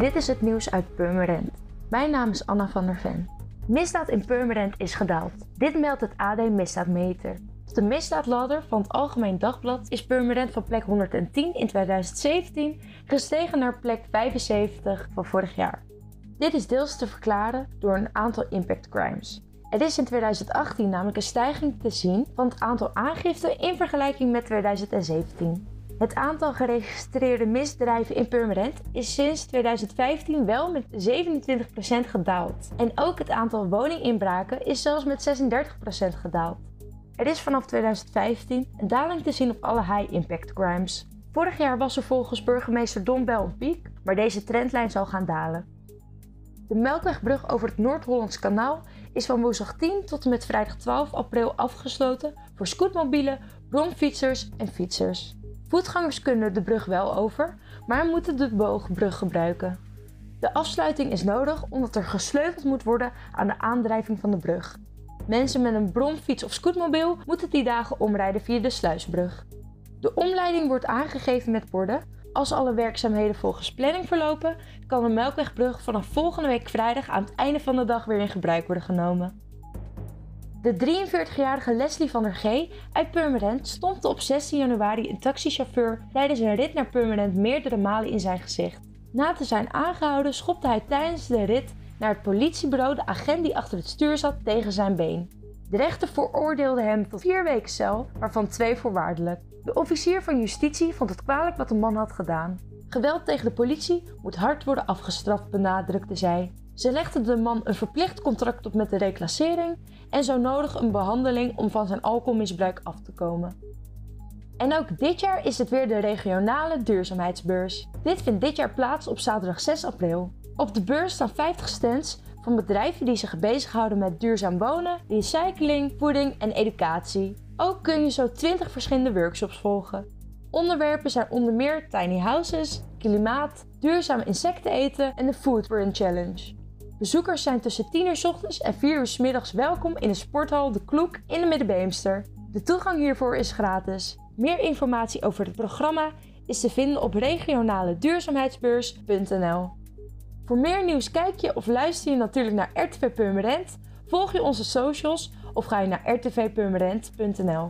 Dit is het nieuws uit Purmerend. Mijn naam is Anna van der Ven. Misdaad in Purmerend is gedaald. Dit meldt het AD Misdaadmeter. Op de misdaadladder van het Algemeen Dagblad is Purmerend van plek 110 in 2017 gestegen naar plek 75 van vorig jaar. Dit is deels te verklaren door een aantal impact crimes. Er is in 2018 namelijk een stijging te zien van het aantal aangiften in vergelijking met 2017. Het aantal geregistreerde misdrijven in Purmerend is sinds 2015 wel met 27% gedaald. En ook het aantal woninginbraken is zelfs met 36% gedaald. Er is vanaf 2015 een daling te zien op alle high-impact crimes. Vorig jaar was er volgens burgemeester Don Bel een piek, maar deze trendlijn zal gaan dalen. De Melkwegbrug over het Noord-Hollands kanaal is van woensdag 10 tot en met vrijdag 12 april afgesloten voor scootmobielen, bromfietsers en fietsers. Voetgangers kunnen de brug wel over, maar moeten de boogbrug gebruiken. De afsluiting is nodig omdat er gesleuteld moet worden aan de aandrijving van de brug. Mensen met een bromfiets of scootmobiel moeten die dagen omrijden via de sluisbrug. De omleiding wordt aangegeven met borden. Als alle werkzaamheden volgens planning verlopen, kan de Melkwegbrug vanaf volgende week vrijdag aan het einde van de dag weer in gebruik worden genomen. De 43-jarige Leslie van der G uit Purmerend stompte op 16 januari een taxichauffeur tijdens een rit naar Purmerend meerdere malen in zijn gezicht. Na te zijn aangehouden schopte hij tijdens de rit naar het politiebureau de agent die achter het stuur zat tegen zijn been. De rechter veroordeelde hem tot vier weken cel, waarvan twee voorwaardelijk. De officier van justitie vond het kwalijk wat de man had gedaan. Geweld tegen de politie moet hard worden afgestraft, benadrukte zij. Ze legde de man een verplicht contract op met de reclassering en zo nodig een behandeling om van zijn alcoholmisbruik af te komen. En ook dit jaar is het weer de regionale duurzaamheidsbeurs. Dit vindt dit jaar plaats op zaterdag 6 april. Op de beurs staan 50 stands van bedrijven die zich bezighouden met duurzaam wonen, recycling, voeding en educatie. Ook kun je zo 20 verschillende workshops volgen. Onderwerpen zijn onder meer tiny houses, klimaat, duurzaam insecten eten en de Food Challenge. Bezoekers zijn tussen 10 uur s ochtends en 4 uur s middags welkom in de sporthal De Kloek in de Middenbeemster. De toegang hiervoor is gratis. Meer informatie over het programma is te vinden op regionaleduurzaamheidsbeurs.nl. Voor meer nieuws kijk je of luister je natuurlijk naar RTV Purmerend, volg je onze socials of ga je naar rtvpurmerend.nl.